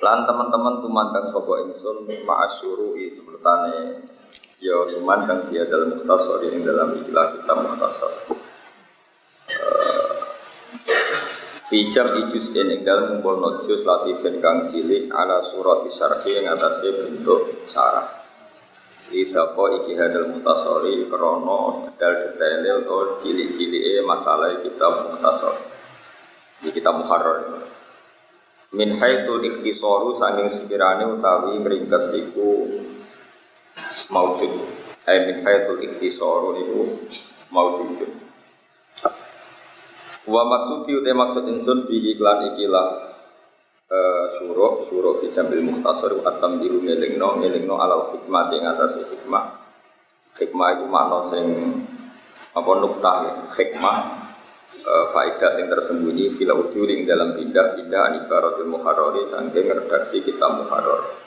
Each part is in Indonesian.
Lan teman-teman tumandang sapa ingsun ma'asyuru i sebetane ya tumandang dia dalam mukhtasar ing dalam ikilah kita mukhtasar. Fi jam ijus ing dalam ngumpulno juz latifin kang cilik ala surat syarhi ing atase bentuk syarah. Idapa iki hadal mukhtasari krana detail-detaile utawa cilik-cilike masalah kitab mukhtasar. Di kitab muharrar min haitsul ikhtisaru sanging sekirane utawi ringkes iku maujud. Ay min haitsul ikhtisaru niku maujud wa maksudi uta maksud insun bihi klan ikilah uh, syuruh syuruh fi jambil mukhtasar wa tamdilu ngelingno ngelingno alal hikmah ing atas hikmah. Hikmah iku makna sing apa nuktah hikmah uh, faedah yang tersembunyi fil ujuring dalam pindah-pindah anibaratul muharrori saking redaksi kita muharrar.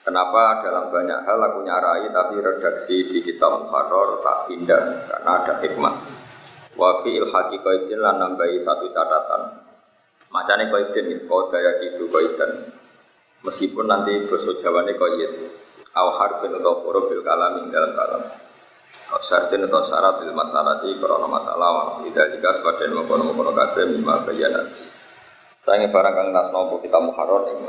Kenapa dalam banyak hal aku nyarai tapi redaksi di kitab muharrar tak pindah karena ada hikmah. Wa fi ilhaqi qaidin lan nambahi satu catatan. Macane qaidin kau daya gitu qaidan. Meskipun nanti bahasa Jawane qaid. Aw harfin atau huruf fil kalam dalam kalam. Syartin atau syarat bil masalah di korona masalah tidak jika sebagian mengkono mengkono kabeh lima bayanan. Saya barang kang nas nopo kita muharrar ing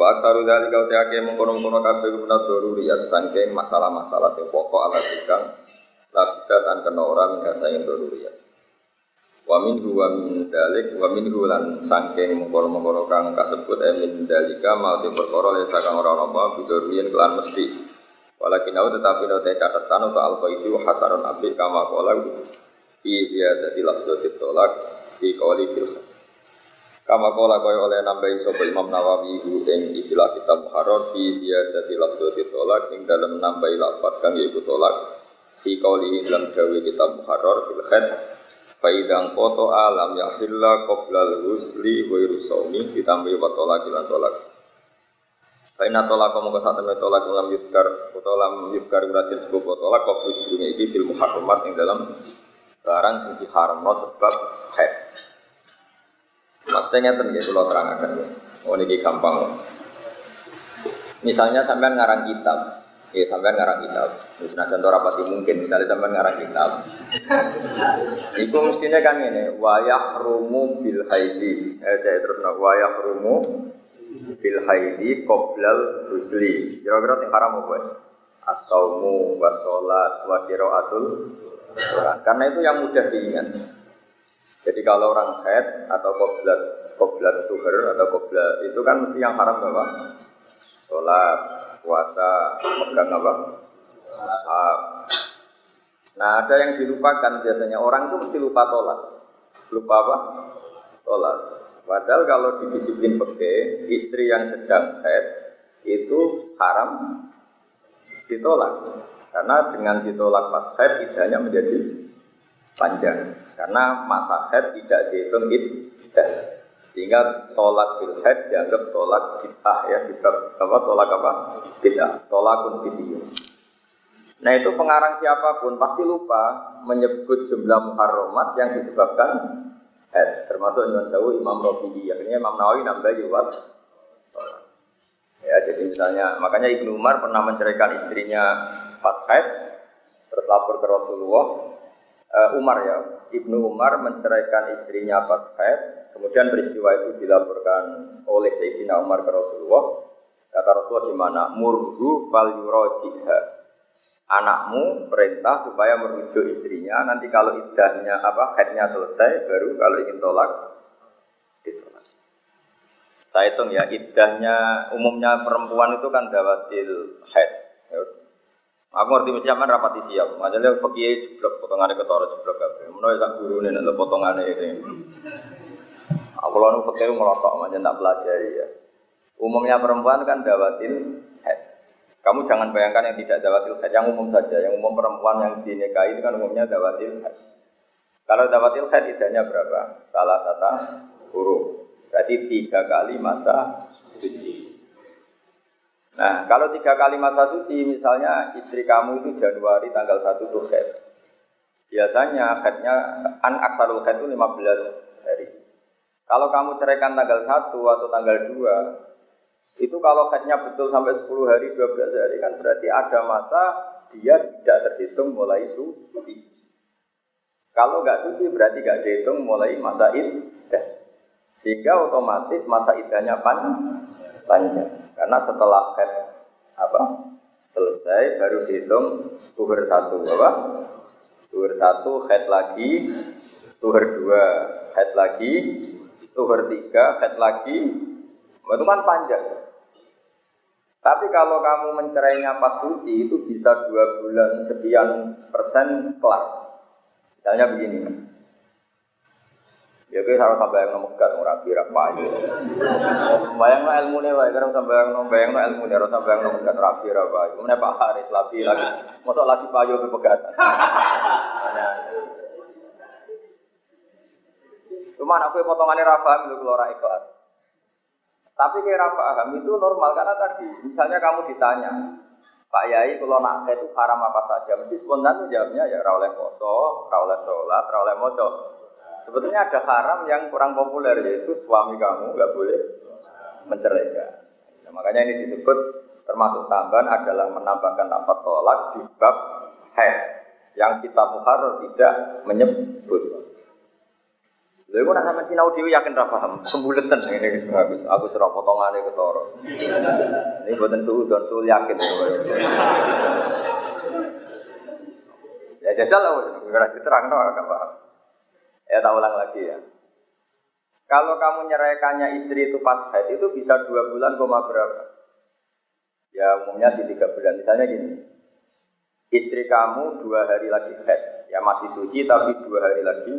Wa aksaru dari kau tiake mengkono mengkono kabeh guna doruriyat sangking masalah-masalah sing pokok ala tikang lakukan dan kena orang yang sayang doruriyat. Wa minhu wa min dalik wa minhu lan sangking mengkono mengkono kang kasebut emin dalika mau perkara lesa kang ora apa bidoriyen kelan mesti Walakin aku tetapi note catatan untuk alfa itu hasaron api kama kola fi ziyadati lafdati tolak fi qawli fil Kama kola kaya oleh nambahi sopa Imam Nawawi hu ing istilah kitab Muharrar fi ziyadati lafdati tolak ing dalam nambahi lafad kang yaiku tolak. Fi qawli dalam dawe kitab Muharrar fil Faidang koto alam yahilla qoblal rusli wa irusawmi ditambahi wa tolak ilan tolak Kaina tolak kamu kesat temen tolak lam yuskar atau lam yuskar beratin sebuah tolak kau dunia ini film muharramat yang dalam barang sing diharamno sebab haid. Maksudnya ngeten nggih kula terangaken. Oh niki gampang. Misalnya sampean ngarang kitab, ya sampean ngarang kitab. Misalnya contoh rapati mungkin, misalnya sampean ngarang kitab. Iku mestinya kan ini, wayah rumu bil haidi. Eh, saya terus wayah rumu bil haidi qoblal rusli. Kira-kira sing haram apa? As-saumu wa sholat wa qiraatul Karena itu yang mudah diingat. Jadi kalau orang haid atau qoblat qoblat tuhur atau qoblat itu kan mesti yang haram apa? Sholat, puasa, pegang apa? Nah ada yang dilupakan biasanya orang itu mesti lupa tolak. Lupa apa? Tolak. Padahal kalau di disiplin peke, istri yang sedang haid itu haram ditolak. Karena dengan ditolak pas haid idahnya menjadi panjang. Karena masa haid tidak dihitung idah. Sehingga tolak bil haid dianggap tolak kita ya, kita apa tolak apa? Tidak, tolakun video. Nah itu pengarang siapa pun pasti lupa menyebut jumlah muharramat yang disebabkan head. Termasuk Imam Sawu, Imam Rafi'i. Akhirnya Imam Nawawi nambah juga Ya, jadi misalnya, makanya Ibnu Umar pernah menceraikan istrinya pas haid, terus lapor ke Rasulullah. Uh, Umar ya, Ibnu Umar menceraikan istrinya pas haid, kemudian peristiwa itu dilaporkan oleh Sayyidina Umar ke Rasulullah. Kata Rasulullah gimana? Murhu fal yurajiha anakmu perintah supaya merujuk istrinya nanti kalau idahnya apa headnya selesai baru kalau ingin tolak ditolak saya hitung ya idahnya umumnya perempuan itu kan dawatil head ya. aku ngerti mesti aman rapati siap makanya fakih jeblok potongannya ketara jeblok kabeh menawa sak guru nek potongannya itu Aku lalu pakai ngelotok aja tak pelajari ya. Umumnya perempuan kan dawatin head. Kamu jangan bayangkan yang tidak dawatil head, yang umum saja. Yang umum perempuan yang dinikahi itu kan umumnya dawatil head. Kalau dawatil head idahnya berapa? Salah satu huruf. Berarti tiga kali masa suci. Nah, kalau tiga kali masa suci, misalnya istri kamu itu Januari tanggal 1 tuh head. Biasanya headnya, an aksarul head itu 15 hari. Kalau kamu ceraikan tanggal 1 atau tanggal 2, itu kalau headnya betul sampai 10 hari, 12 hari kan berarti ada masa dia tidak terhitung mulai suci. Kalau nggak suci berarti nggak dihitung mulai masa iddah. Sehingga otomatis masa idahnya pan panjang. Karena setelah head apa selesai baru dihitung tuhur satu apa? Tuhur satu head lagi, tuhur dua head lagi, tuhur tiga, head lagi, itu kan panjang. Tapi kalau kamu mencerainya pas suci itu bisa dua bulan sekian persen kelar. Misalnya begini, ya kita harus sampai yang nomor gat murah kira payu. Bayang no ilmu nih, bayang harus sampai yang bayang no ilmu nih harus sampai yang nomor gat murah kira payu. Kemudian Pak Haris lagi lagi, masuk lagi payu ke pegatan. Cuman aku potongannya Rafa itu keluar ikhlas. Tapi Rafa paham itu normal karena tadi, misalnya kamu ditanya, Pak Yai kalau nak itu haram apa saja, mesti spontan jawabnya ya rawleh poso, rawleh sholat, rawleh moco. Sebetulnya ada haram yang kurang populer yaitu suami kamu nggak boleh menceraikan. Nah, makanya ini disebut termasuk tambahan adalah menambahkan apa tolak di bab head yang kita muharrar tidak menyebut. Lha iku nak sampean sinau dhewe yakin ra paham. Sembuleten ini aku aku serah potongane ketara. Ini boten suhu don suhu yakin. Ya jajal lah, ora diterangno agak paham. Ya tak ulang lagi ya. Kalau kamu nyeraikannya istri itu pas haid itu bisa dua bulan koma berapa? Ya umumnya di tiga bulan. Misalnya gini, istri kamu dua hari lagi haid, ya masih suci tapi dua hari lagi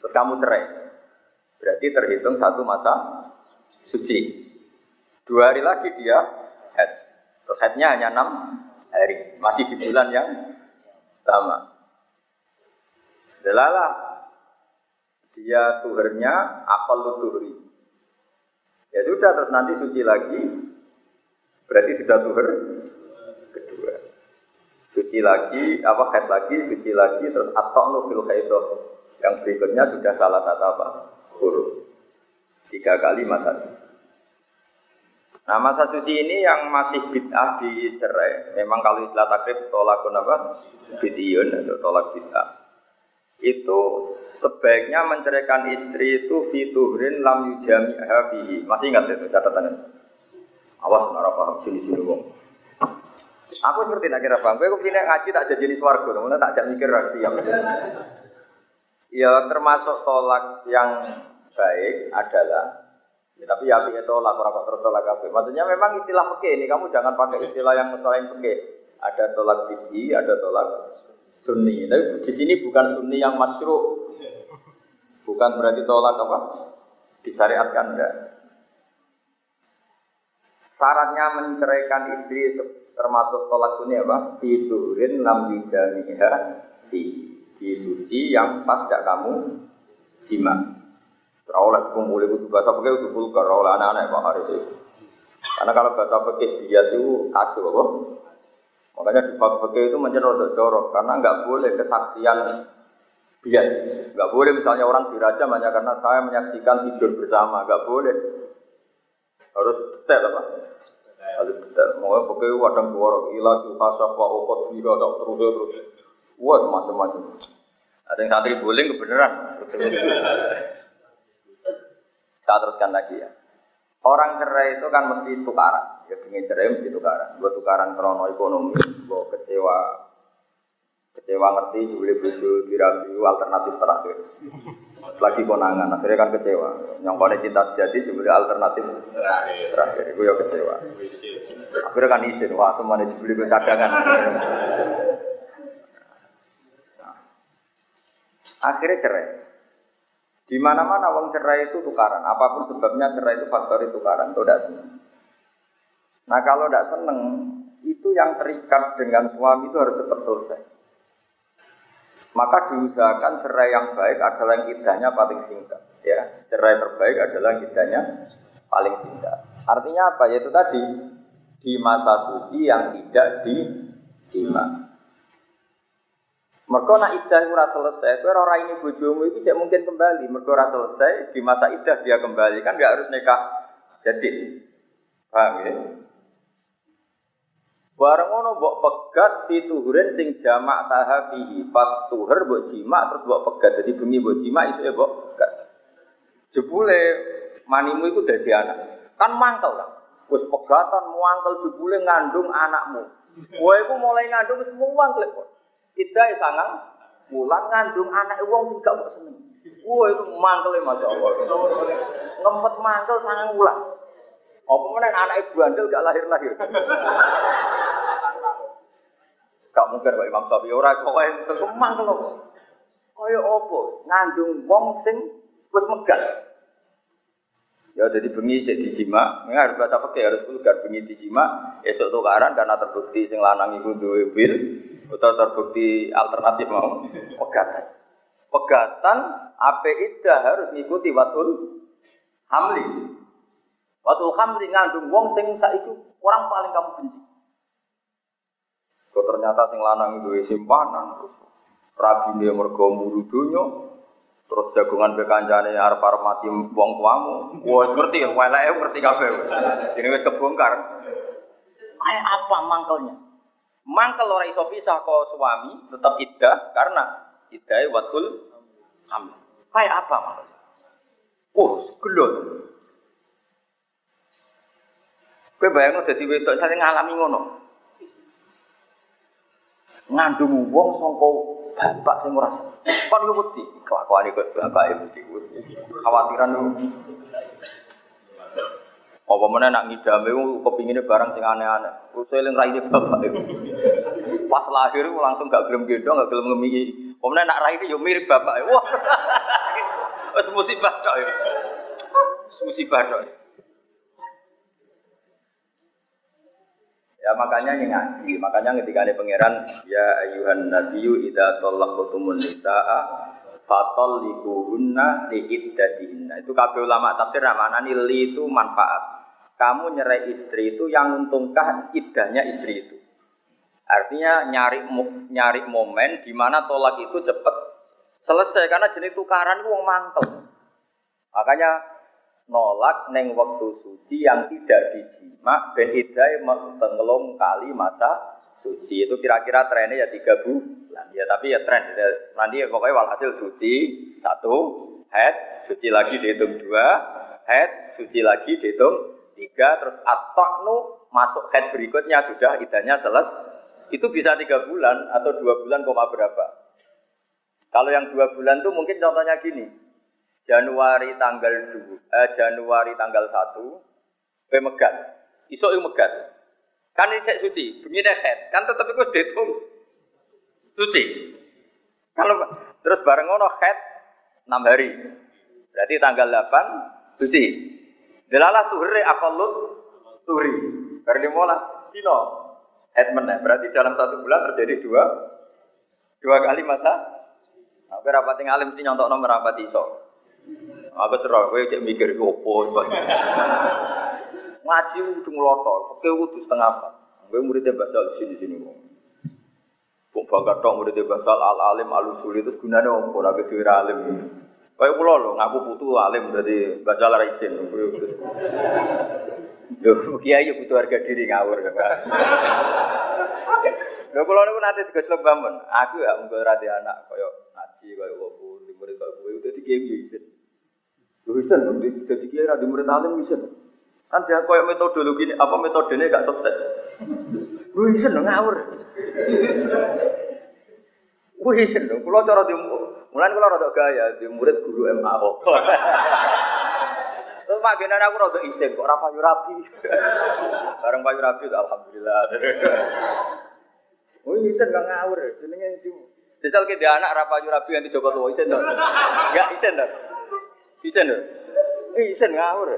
Terus kamu cerai. Berarti terhitung satu masa suci. Dua hari lagi dia head. Terus headnya hanya enam hari. Masih di bulan yang sama. Delalah dia tuhernya apel tuhri. Ya sudah terus nanti suci lagi. Berarti sudah tuher kedua. Suci lagi, apa head lagi, suci lagi, terus atok nufil kaidoh yang berikutnya sudah salah satu apa? Huruf. Tiga kali masa Nah masa suci ini yang masih bid'ah dicerai. Memang kalau istilah takrib tolakun apa? Bid'iyun atau tolak bid'ah. Itu sebaiknya menceraikan istri itu fituhrin lam yujami hafihi. Masih ingat itu catatannya? Awas nara paham sini sini wong. Aku seperti nak kira paham. Gue kepindah ngaji tak jadi jenis warga, kemudian tak jadi mikir siap. Ya termasuk tolak yang baik adalah ya, tapi ya itu tolak orang terus tolak? Maksudnya memang istilah peke ini kamu jangan pakai istilah yang selain peke. Ada tolak tinggi, ada tolak sunni. Tapi di sini bukan sunni yang masyru. Bukan berarti tolak apa? Disyariatkan enggak. Syaratnya menceraikan istri termasuk tolak sunni apa? Tidurin lam dijamiha fi di suci yang pas tidak kamu jima. Rawlah kumpul itu bahasa fakih itu vulgar, rawlah anak-anak Pak Haris itu. Karena kalau bahasa fakih bias itu kacau apa? Makanya di bab itu menjadi jorok karena nggak boleh kesaksian bias. Nggak boleh misalnya orang diraja hanya karena saya menyaksikan tidur bersama, nggak boleh. Harus detail apa? Harus detail. Mau fakih wadang jorok, ilah juhasa wa ukot terus terus. Wah macam-macam. Ada yang santri boleh kebenaran. Saya teruskan lagi ya. Orang cerai itu kan mesti tukaran. Ya dengan cerai mesti tukaran. Gue tukaran krono ekonomi, gue kecewa kecewa ngerti boleh bojo dirabi alternatif terakhir lagi konangan akhirnya kan kecewa pada cinta jadi juga alternatif terakhir itu ya kecewa akhirnya kan izin wah semuanya dibeli cadangan Akhirnya cerai. Di mana-mana wong cerai itu tukaran. Apa pun sebabnya cerai itu faktor itu tukaran. Itu tidak seneng. Nah kalau tidak seneng, itu yang terikat dengan suami itu harus cepat selesai. Maka diusahakan cerai yang baik adalah yang idahnya paling singkat. Ya, cerai terbaik adalah yang idahnya paling singkat. Artinya apa? Yaitu tadi di masa suci yang tidak dijima. Mereka nak idah ora selesai, kowe ora ini bojomu itu tidak mungkin kembali. Mereka ora selesai di masa idah dia kembali kan nggak harus nikah jadi. Paham ya? Bareng ngono mbok pegat fi tuhurin sing jamak taha fihi. Pas tuhur mbok jima terus mbok pegat. Jadi bengi mbok jima isu ya mbok pegat. Jebule manimu itu dadi anak. Kan mangkel kan. Wis pegatan muangkel jebule ngandung anakmu. Kowe iku mulai ngandung wis muangkel kok. Kita ya sangang mulang ngandung anak wong sing gak seneng. Wah itu mangkel ya Masya Allah. Ngempet mangkel sangang mulang. Apa mana anak ibu bandel gak lahir-lahir. Gak mungkin Pak Imam Syafi'i ora kaya mangkel kok. Kaya apa? Ngandung wong sing wis megat. Ya jadi bengi cek dijima, ini harus baca pakai harus vulgar bengi dijima, esok tukaran karena terbukti sing lanang iku duwe bil, atau terbukti alternatif mau pegatan. Pegatan ape ida harus ngikuti watul hamli. Watul hamli ngandung wong sing saiki orang paling kamu benci. Kok ternyata sing lanang duwe simpanan terus rabine mergo muru donya, Terus jagungan be kancane arep arep mati wong tuamu. Wah, ngerti ya, weleke ngerti kabeh. Wis kebongkar. Kayak apa mangkelnya? Mangkel ora iso pisah kok suami tetap iddah karena iddah watul hamil. Kayak apa mangkelnya? Oh, gelon. Kowe bayangno dadi wedok sing ngalami ngono. Ngandung wong sangka bapak sing ora kon yo wedi kelakuan iki bapak iki khawatiran lu apa mana nak ngidame kepingine barang sing aneh-aneh. Terus eling raine bapak itu pas lahir langsung gak gelem gendong gak gelem ngemi apa mana nak raine yo mirip bapak wah wis musibah tok ya musibah tok Ya makanya ini ngaji, makanya ketika ada pangeran ya ayuhan nabiyyu idza talaqtumun nisaa fatalliquhunna liiddatihinna. Itu kabeh ulama tafsir maknane li itu manfaat. Kamu nyerai istri itu yang untungkah iddahnya istri itu. Artinya nyari nyari momen di mana tolak itu cepat selesai karena jenis tukaran itu wong. Makanya nolak neng waktu suci yang tidak dijima ben idai tenggelam kali masa suci. Itu kira-kira trennya ya tiga bulan. Ya tapi ya tren. Nanti ya, pokoknya walhasil suci satu. Head suci lagi dihitung dua. Head suci lagi dihitung tiga. Terus atoknu masuk head berikutnya sudah idahnya selesai itu bisa tiga bulan atau dua bulan koma berapa? Kalau yang dua bulan tuh mungkin contohnya gini Januari tanggal 2, eh, Januari tanggal 1, kowe megat. Iso yo megat. Kan ini suci, bengi head. Kan tetep iku dihitung suci. Kalau terus bareng ngono head 6 hari. Berarti tanggal 8 suci. Delalah tuhri akallut tuhri. Bar 15 dino head meneh. Berarti dalam satu bulan terjadi dua dua kali masa. Nah, rapat alim sih nyontok nomor rapat iso. Aku cerah, gue cek mikir opo bos. Ngaji ngelotok, oke udah setengah apa? Gue muridnya di sini sini kok. Kok bangga dong muridnya basal al alim al usul itu gunanya opo lagi tuh alim. Kayak pulau lo, ngaku putu alim dari basal raisin. Yo, kiai yo butuh harga diri ngawur kan. Lho kula niku nate digojlok bangun. Aku ya mung ora anak kaya ngaji kaya di murid kaya kowe dadi kiai isin. Lho isin dadi kiai di murid alim isin. Kan dia kaya metodologi ini, apa metodenya gak sukses. Lho isin ngawur. Isin lho, kula cara di Mulane kula rada gaya di murid guru MA kok. Terus Pak Genan aku rada isin kok ora payu rapi. Bareng payu rapi alhamdulillah. Oh isen gak ngawur, jenenge itu. Jajal ke dia anak rapa rapi yang di Joko Tua isen dong. Enggak isen dong. Isen lho. Isen ngawur.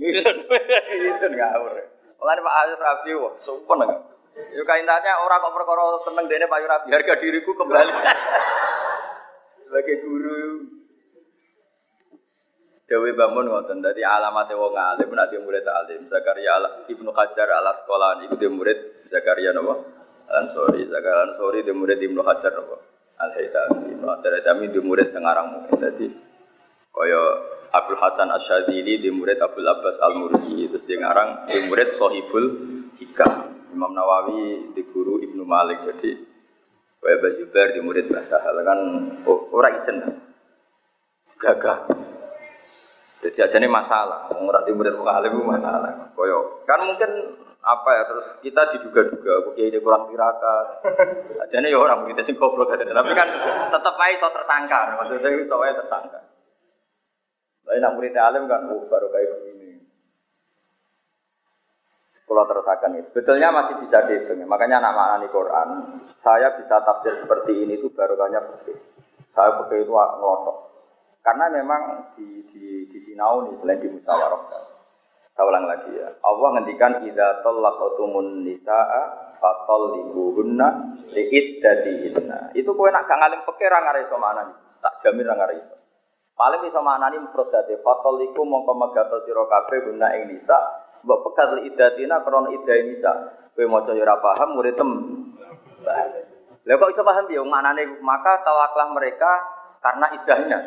Isen, isen ngawur. Mulane Pak Aziz Rabi wah sopan enggak. Yo kaintanya orang kok perkara seneng dene Pak Rabi harga diriku kembali. Sebagai guru Dewi bangun ngoten, dadi alamatnya wong alim, nanti murid alim. Zakaria ibnu Hajar ala sekolah ini dia murid Zakaria nopo Ansori, Zakaria Ansori dia murid ibnu Hajar nopo Al Haytami. Hajar Haytami dia murid sengarang mungkin. Jadi kaya Abdul Hasan Asyadili dia murid Abdul Abbas Al Mursi, terus dia ngarang dia murid Sohibul Hikam. Imam Nawawi di guru Ibnu Malik. Jadi kaya Bajubar dia murid bahasa hal kan oh, orang isen gagah. Jadi aja ini masalah, timur dan muka alim masalah. Koyo kan mungkin apa ya terus kita diduga-duga, oke ini kurang tirakat. Aja ya orang kita sih goblok aja, tapi kan tetap aja so tersangka, maksudnya itu so tersangka. Tapi nak murid alim kan, oh baru kayak begini. Kalau terusakan itu, sebetulnya masih bisa dihitung. Makanya anak maknani Quran, saya bisa tafsir seperti ini itu baru banyak Saya pakai itu ngelotok. Karena memang di di di sinau nih selain di musyawarah. Saya ulang lagi ya. Allah ngendikan idza talaqatumun nisaa fatalliquhunna liiddatihinna. Itu kowe nak gak ngalim fikih ra ngare iso manani. Tak jamin ra ngare iso. Paling iso manani mufrad dadi fatalliqu mongko megato sira kabeh guna ing nisa. Mbok pekat li iddatina krana iddah nisa. Kowe maca ya ora paham murid tem. Lah kok iso paham ya manane maka talaklah mereka karena idahnya.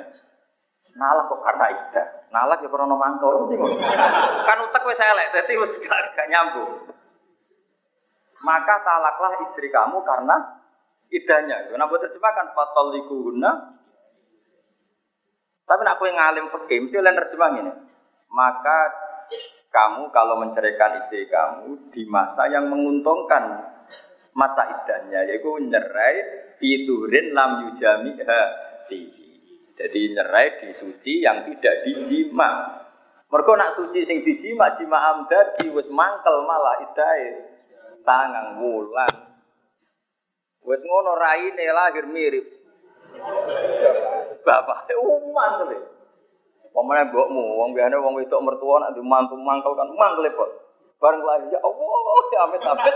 Nalak kok karena ida. Nalak ya krono mantul Kan utek wis elek, dadi wis gak, nyambung. Maka talaklah istri kamu karena idahnya. Kenapa terjemahkan guna. Tapi nak kowe ngalim fikih mesti lain terjemah ini. Maka kamu kalau menceraikan istri kamu di masa yang menguntungkan masa idahnya yaitu nyerai fiturin lam yujamiha fihi jadi nyerai di suci yang tidak dijima. Mereka nak suci sing dijima jima amdadi wis mangkel malah idai sangang wulan. Wis ngono raine lahir mirip. Bapak umat kali. Pemene mbokmu, wong biasane wong wedok mertua nak mantu mangkel kan mangkel kok. Bareng lahir ya Allah, ya amit-amit.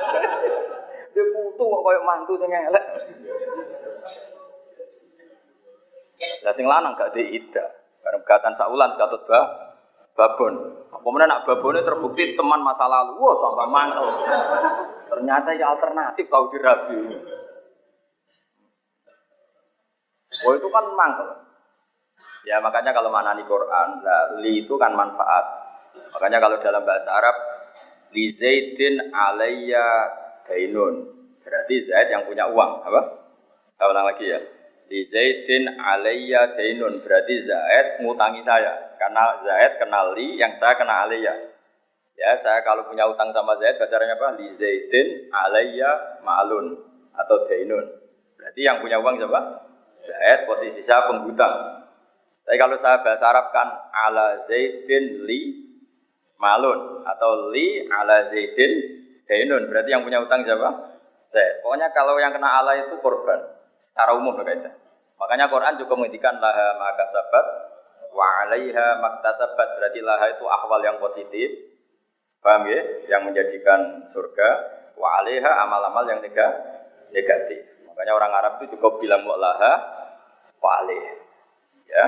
Dia putu kok koyo mantu sing elek. Lah sing lanang gak di ida. Karena gatan saulan katut ba babon. Kemudian nak babonnya terbukti teman masa lalu. Wah, tambah mantel. Ternyata ya alternatif kau dirabi. Oh itu kan mantel. Ya makanya kalau mana di Quran, nah, li itu kan manfaat. Makanya kalau dalam bahasa Arab, li zaidin alayya dainun. Berarti Zaid yang punya uang, apa? Saya ulang lagi ya di Zaidin alayya dainun. Berarti Zaid ngutangi saya. Karena Zaid kenal li yang saya kena alayya ya saya kalau punya utang sama Zaid bahasanya apa? Li Zaidin alayya ma'lun atau dainun. Berarti yang punya uang siapa? Zaid posisi saya penghutang. Tapi kalau saya bahasa Arab kan ala Zaidin li malun atau li ala Zaidin dainun. Berarti yang punya utang siapa? Zaid. Pokoknya kalau yang kena ala itu korban secara umum kaidah. Makanya Quran juga menghentikan laha maka sabat wa alaiha maktasabat berarti laha itu ahwal yang positif. Paham ya? Yang menjadikan surga wa alaiha amal-amal yang negatif. Makanya orang Arab itu cukup bilang wa laha wa alaih. Ya.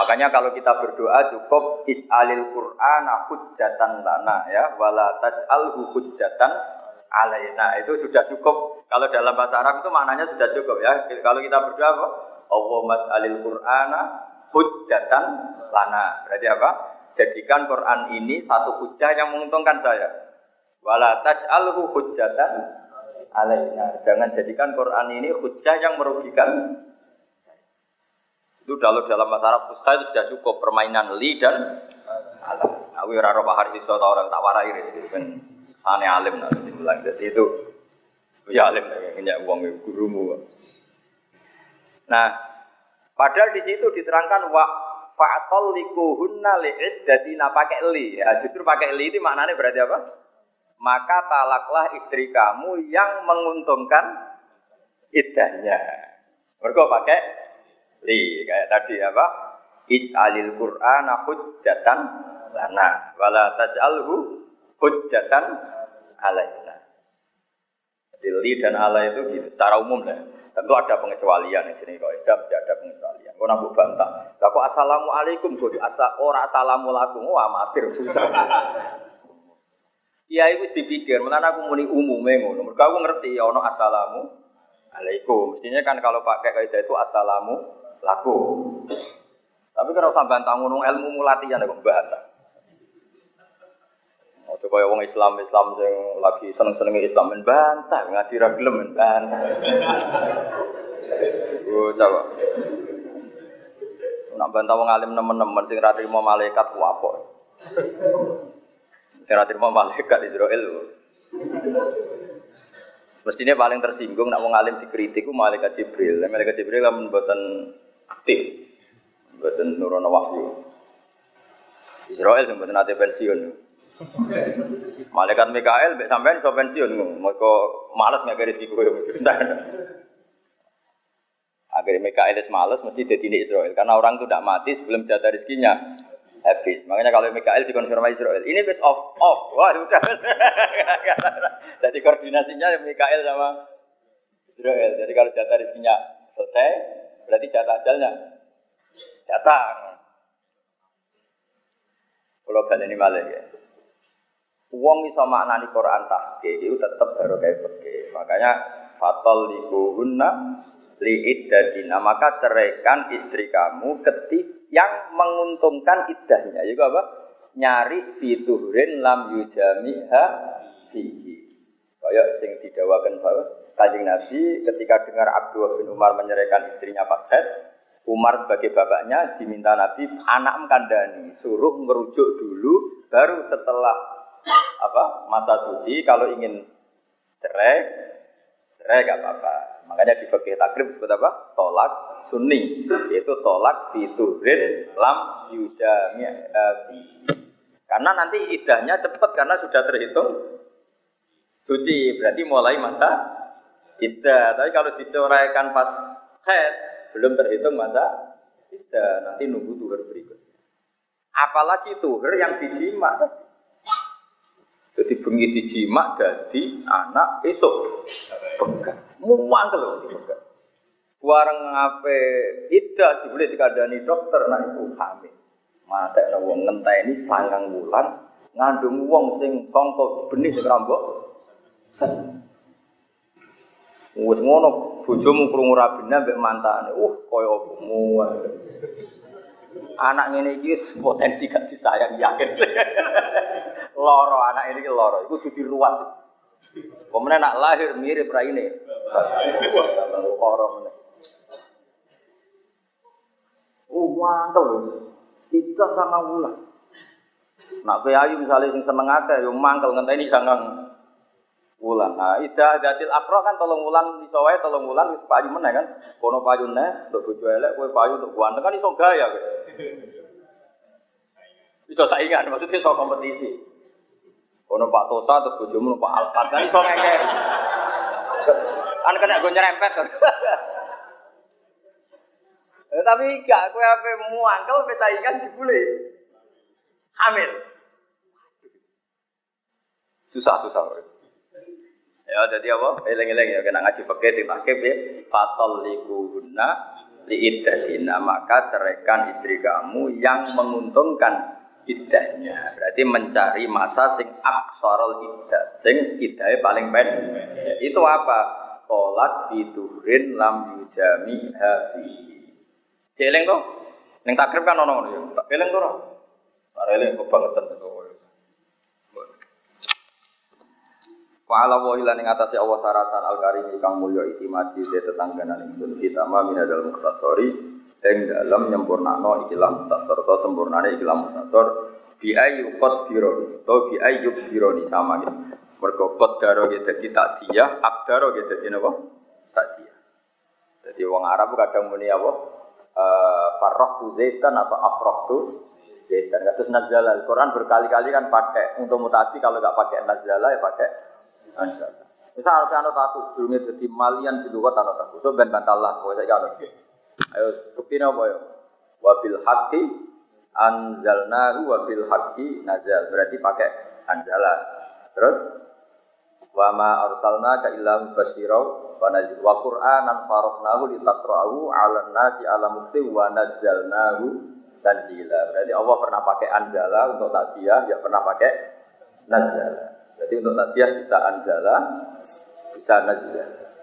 Makanya kalau kita berdoa cukup ij'alil Qur'ana hujjatan lana ya wala taj'alhu hujjatan alaina itu sudah cukup. Kalau dalam bahasa Arab itu maknanya sudah cukup ya. Kalau kita berdoa apa? Allahumma alil Qur'ana hujjatan lana. Berarti apa? Jadikan Quran ini satu hujah yang menguntungkan saya. Wala taj'alhu hujjatan alaina. Jangan jadikan Quran ini hujah yang merugikan itu kalau dalam bahasa Arab fusha itu sudah cukup permainan li dan alam. Aku ora roh bahar iso orang tak warai gitu kan Sane alim nanti dibilang. Jadi itu ya alim punya uang gurumu. Nah, padahal di situ diterangkan wa fa'atol likuhunna li'iddatina pakai li. Ya, justru pakai li itu maknanya berarti apa? Maka talaklah istri kamu yang menguntungkan iddahnya. Mereka pakai li kayak tadi apa? Ij'alil Qur'ana hujjatan lana wala taj'alhu hujjatan alaina. Jadi li dan ala itu gitu, secara umum lah. Tentu ada pengecualian di sini kalau mesti ada pengecualian. Kau nabu bantah. Kalau assalamualaikum, kau asa ora assalamualaikum, wah amatir. Iya itu dipikir, mana aku muni umumnya ngono. Mereka aku ngerti, ono assalamu alaikum. Mestinya kan kalau pakai kaidah itu assalamu laku. Tapi kalau sampai bantah ngono ilmu mulatian kok bantah. Ojo kaya wong Islam Islam yang lagi seneng-seneng Islam men bantah ngaji ra gelem bantah. Oh, coba. Nak bantah wong alim nemen-nemen sing ra trimo malaikat ku apa? Sing ra trimo malaikat Israel. Mestinya paling tersinggung nak wong alim dikritik ku malaikat Jibril. Malaikat Jibril kan mboten aktif. Mboten nurono wahyu. Israel sing mboten ate pensiun. Malaikat Mikael mbek sampean iso pensiun mergo males ngake rezeki kowe. Akhirnya Mikael es males mesti jadi Israel karena orang itu tidak mati sebelum jatah rezekinya habis. Makanya kalau Mikael dikonfirmasi Israel, ini best off off. Wah, sudah. Jadi koordinasinya Mikael sama Israel. Jadi kalau jatah rezekinya selesai, berarti jatah ajalnya datang. Kalau kalian ini malah ya. Uang iso maknani Quran tahke itu tetap baru kayak pergi. Makanya fatal likuhunna liiddadina maka ceraikan istri kamu ketik yang menguntungkan iddahnya. Juga apa? Nyari fiturin lam yujamiha fihi. Kayak sing didawakan bahwa Kanjeng Nabi ketika dengar Abdullah bin Umar menyerahkan istrinya pas head, Umar sebagai bapaknya diminta Nabi anak kandani suruh merujuk dulu baru setelah apa? Masa suci kalau ingin cerai cerai gak apa-apa. Makanya di fikih takrib disebut apa? Tolak sunni yaitu tolak fiturin lam yujami karena nanti idahnya cepat karena sudah terhitung suci berarti mulai masa idah tapi kalau dicoraikan pas head belum terhitung masa idah nanti nunggu tuhur berikutnya apalagi tuhur yang dijima jadi bengi dijima jadi anak esok pegang. Muang kalau pegang. Warang ngape ida dibeli dikadani dokter nak ibu hamil. Mata wong ini sangang bulan ngandung wong sing songkok benih sing rambok. Wes ngono bojomu krungu rabine mbek mantane. Uh kaya muang. Anak ngene iki potensi gak disayang yakin. Loro anak ini loro, itu sudah ruwet. Kemudian nak lahir mirip rai ini. Loro mana? Oh mantel, kita sama ulah. Nak ayu misalnya sing seneng akeh, yo mangkel ngenteni sangang wulan. Nah, ida datil akro kan tolong wulan iso wae tolong wulan wis payu meneh kan. Kono payune untuk bojo elek, kowe payu untuk ganteng kan iso gaya kowe. Iso saingan, maksudnya iso kompetisi. Ono Pak Tosa terus bojomu Pak Alfat kan iso ngeke. Kan kena gue nyerempet. Eh, tapi gak kowe ape muangkel wis saingan jebule. Hamil. Susah-susah. Ya jadi apa? Eleng-eleng ya kena ngaji pakai sing takib ya. Fatal likuhunna liiddahina maka ceraikan istri kamu yang menguntungkan idahnya. Berarti mencari masa sing aksarul idah. Sing idahnya paling pendek itu apa? Tolak fiturin lam yujami hafi. Jeleng kok neng takrib kan ono ya. Tak eleng to ora eleng kebangetan to Fa'ala wa ila ning atase Allah sarasan al karim kang mulya itimati tetangganan ingsun. Kita ma minadal mukhtasari ing dalam nyempurnakno ikilah mutasor atau sempurnane ikilah mutasor bi ayu qadironi atau bi ayu dironi sama gitu. Mergo qadaro gitu dadi takdiyah, abdaro gitu dadi napa? Takdiyah. Jadi wong Arab kadang muni apa? Eh tu zaitan atau tu zaitan. Kados nazala Al-Qur'an berkali-kali kan pakai untuk mutasi kalau nggak pakai nazala ya pakai nazala. Misal kan aku aku sebelumnya jadi malian di luar tanah aku, so ben bantalah, kau saya kalau Ayo bukti apa ya? Wabil haqqi anzalnahu wabil haqqi nazal. Berarti pakai anjala. Terus wa ma arsalnaka illa mubasysira wa nadhir wa qur'anan faraqnahu litaqra'ahu 'alan nasi 'ala mukti wa nazzalnahu tanzila. Berarti Allah pernah pakai anjala untuk takziah, ya pernah pakai nazala. Jadi untuk takziah bisa anjala, bisa nazala.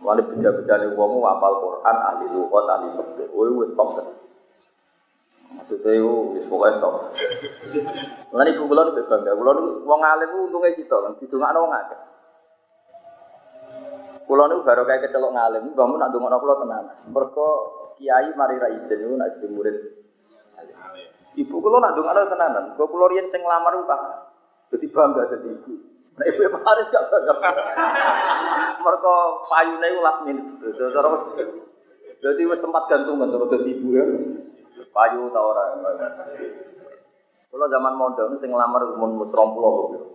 Mulai beja-bejane wong apal Quran, ahli lughat, ahli fikih. Kowe wis top. Maksudnya itu wis pokoke top. Mulane ibu kula nek bangga, kula niku wong alim ku untunge sito didongakno wong akeh. Kula niku baru kayak kecelok ngalim, bangun nak ndongakno kula tenan. Mergo kiai mari ra isin niku jadi murid. Ibu kula nak ndongakno tenanan, kok kula riyen sing nglamar ku. Dadi bangga dadi ibu. Nah, ibu Pak Haris gak bangga. Mergo payune ku last minute. Wis sempat gantungan terus dadi ibu ya. Payu ta ora. Kalau zaman mondok sing nglamar umur 30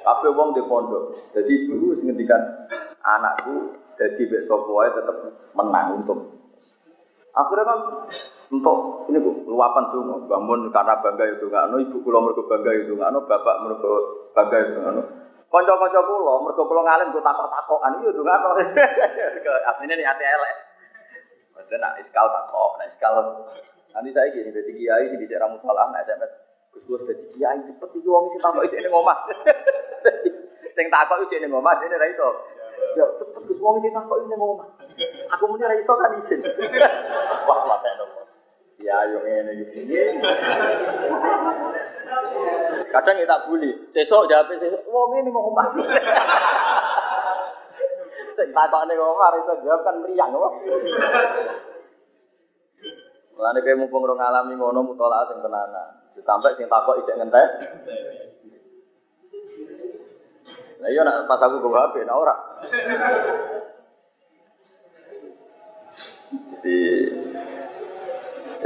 Kabeh wong di pondok. Jadi dulu sing ngendikan anakku jadi besok wae tetep menang untuk. Akhirnya kan untuk ini bu luapan tuh bangun karena bangga itu nggak no ibu kulo mereka bangga itu nggak no bapak mereka bangga itu nggak no konco konco kulo mereka kulo ngalim gue takok takokan itu nggak no aslinya nih hati elek. Maksudnya nak iskal takok nak iskal. Nanti saya gini jadi kiai sih bisa ramu salah nak sms gus gus jadi kiai cepet iki wong sing takok ini ngomah sing takok iki ini ngomah ini raiso ya cepet gus wong sing takok ini ngomah aku muni raiso kan isin wah mata dong Ya, yang ini gini. Kadang kita bully. Sesok jawab sesok. Wong ini mau omah. Sing takokne omah iso jawab kan mriyang kok. Mulane kowe mumpung ora ngalami ngono mutolaah sing tenanan. Sampai sing takok ijek ngentek. Nah iya nak pas aku gue HP, nah ora. Jadi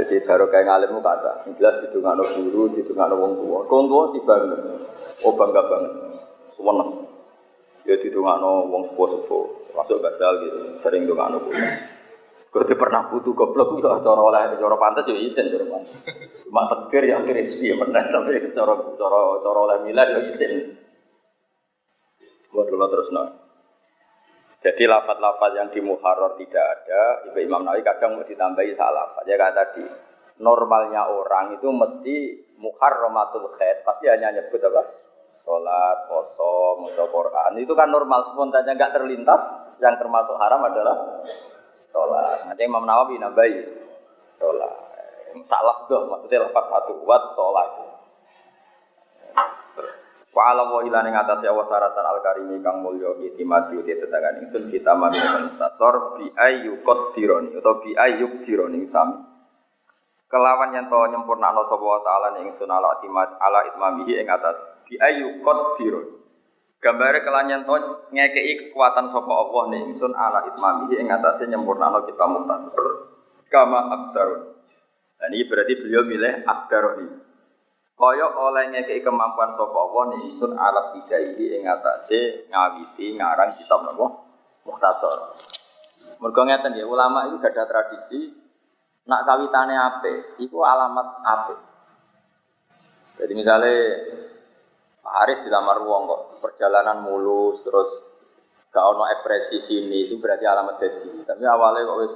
jadi baru kayak ngalimmu kata, jelas di tengah guru, di tengah wong tua. Wong tua tiba oh bangga banget, seneng. Ya di tengah wong sepuh sepuh, masuk basal gitu, sering no guru. Kalau pernah butuh goblok, ya cara oleh cara pantas ya izin cara pantas. Cuma tegir yang kirim sih ya benar, tapi cara cara cara oleh milad ya izin. Buat dulu terus nah. Jadi lafat-lafat yang di muharrar tidak ada, Ibu Imam Nawawi kadang mau ditambahi salah. Ya kayak tadi, normalnya orang itu mesti muharramatul khair, pasti hanya nyebut apa? Sholat, poso, musa Quran. Itu kan normal, spontannya nggak terlintas. Yang termasuk haram adalah sholat. Nanti Imam Nawawi nambahi sholat. Salah doh, maksudnya lafat satu, wat sholat. Wa ala wa ila ning atase Allah saratan al karimi kang mulya itimati uti tetangan ingsun kita mami tasor bi ayu qadironi atau bi ayu dironi sami. Kelawan yen to nyempurnakno sapa taala ning ingsun ala itimat ala itmamihi ing atas bi ayu qadironi. Gambare kelan yen to ngekeki kekuatan sapa Allah ning ingsun ala itmamihi ing atase nyempurnakno kita muhtasor kama abdarun. Dan ini berarti beliau milih abdaroni. Kaya oleh ngekei kemampuan sapa Allah nih isun alat bidaihi ing atase ngawiti ngarang kitab napa Mukhtasar. Mergo ngeten ya ulama itu gak ada tradisi nak kawitane ape, itu alamat ape. Jadi misalnya Pak Haris dilamar wong kok perjalanan mulus terus gak ono ekspresi sini itu berarti alamat jadi. Tapi awalnya kok wis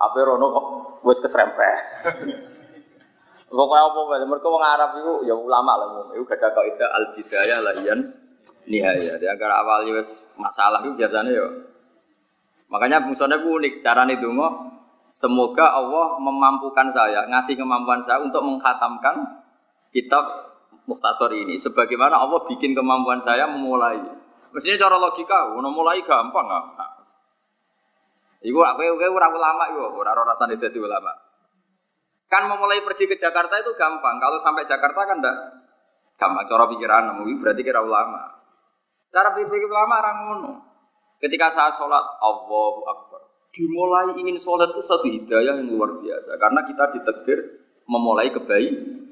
ape rono kok wis keserempet. Pokoknya apa wae, mereka wong Arab itu ya ulama lah, itu gak ada kaidah al bidayah lahian nihaya. Dia agar awalnya wes masalah itu biasanya ya. Makanya fungsinya itu unik, caranya itu Semoga Allah memampukan saya, ngasih kemampuan saya untuk menghatamkan kitab Muhtasor ini. Sebagaimana Allah bikin kemampuan saya memulai. Mestinya cara logika, mulai gampang nggak? Ibu aku aku orang ulama ibu, orang rasanya itu ulama. Kan memulai pergi ke Jakarta itu gampang. Kalau sampai Jakarta kan enggak gampang. Cara pikiran mungkin berarti kira ulama. Cara pikir ulama orang ngono. Ketika saya sholat Allahu Akbar. Dimulai ingin sholat itu satu hidayah yang luar biasa. Karena kita ditegir memulai kebaikan.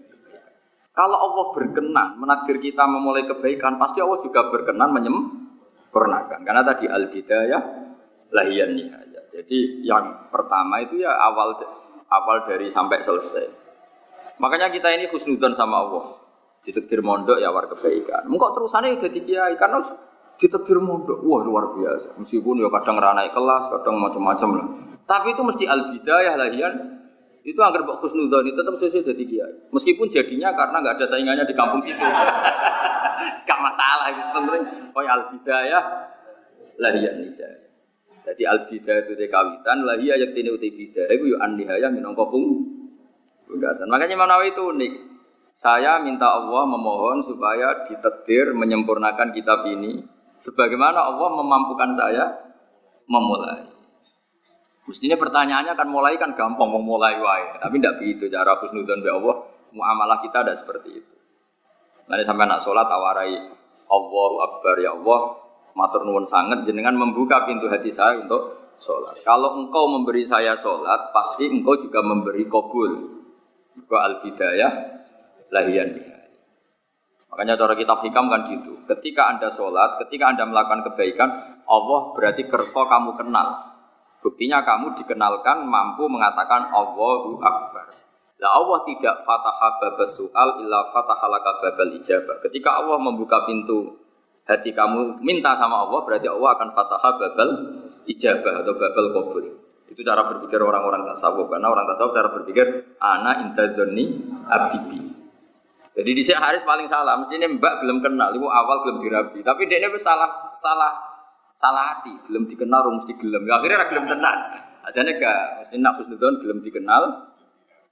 Kalau Allah berkenan menakdir kita memulai kebaikan, pasti Allah juga berkenan menyempurnakan. Karena tadi al-bidayah lahiyan nihayah. Jadi yang pertama itu ya awal awal dari sampai selesai. Makanya kita ini khusnudon sama Allah. Ditekdir mondok ya war kebaikan. Mengkok terusannya udah kiai karena ditekdir mondok. Wah luar biasa. Meskipun ya kadang ranai kelas, kadang macam-macam lah. Tapi itu mesti al bidayah lahian itu agar Mbak Khusnudon itu tetap sesuai jadi kiai. Meskipun jadinya karena nggak ada saingannya di kampung situ. Gak masalah, itu penting. Oh ya al bidayah lahian nisa. Jadi al itu kawitan, lahia yang tini uti bidayah itu yuk anihaya minongko pung punggasan. Makanya Manawi itu unik. Saya minta Allah memohon supaya ditetir menyempurnakan kitab ini sebagaimana Allah memampukan saya memulai. Mestinya pertanyaannya kan mulai kan gampang mau mulai wae, tapi tidak begitu cara husnudzon be Allah. Muamalah kita tidak seperti itu. Nanti sampai nak sholat awarai Allahu Akbar ya Allah, matur nuwun sangat jenengan membuka pintu hati saya untuk sholat. Kalau engkau memberi saya sholat, pasti engkau juga memberi kabul. Buka al bidayah lahian Makanya cara kitab hikam kan gitu. Ketika anda sholat, ketika anda melakukan kebaikan, Allah berarti kerso kamu kenal. Buktinya kamu dikenalkan mampu mengatakan Allahu Akbar. Lah Allah tidak fataha babas soal illa fataha laka babal ijabah. Ketika Allah membuka pintu hati kamu minta sama Allah berarti Allah akan fataha babal ijabah atau babal kabul. Itu cara berpikir orang-orang tasawuf karena orang tasawuf cara berpikir ana intadzoni abdibi. Jadi di Haris paling salah, mestinya mbak belum kenal, ibu awal belum dirabi. Tapi dia ini salah salah salah hati, belum dikenal rum mesti gelem. Ya, akhirnya belum tenan. Ajane gak mesti nak husnudon belum dikenal,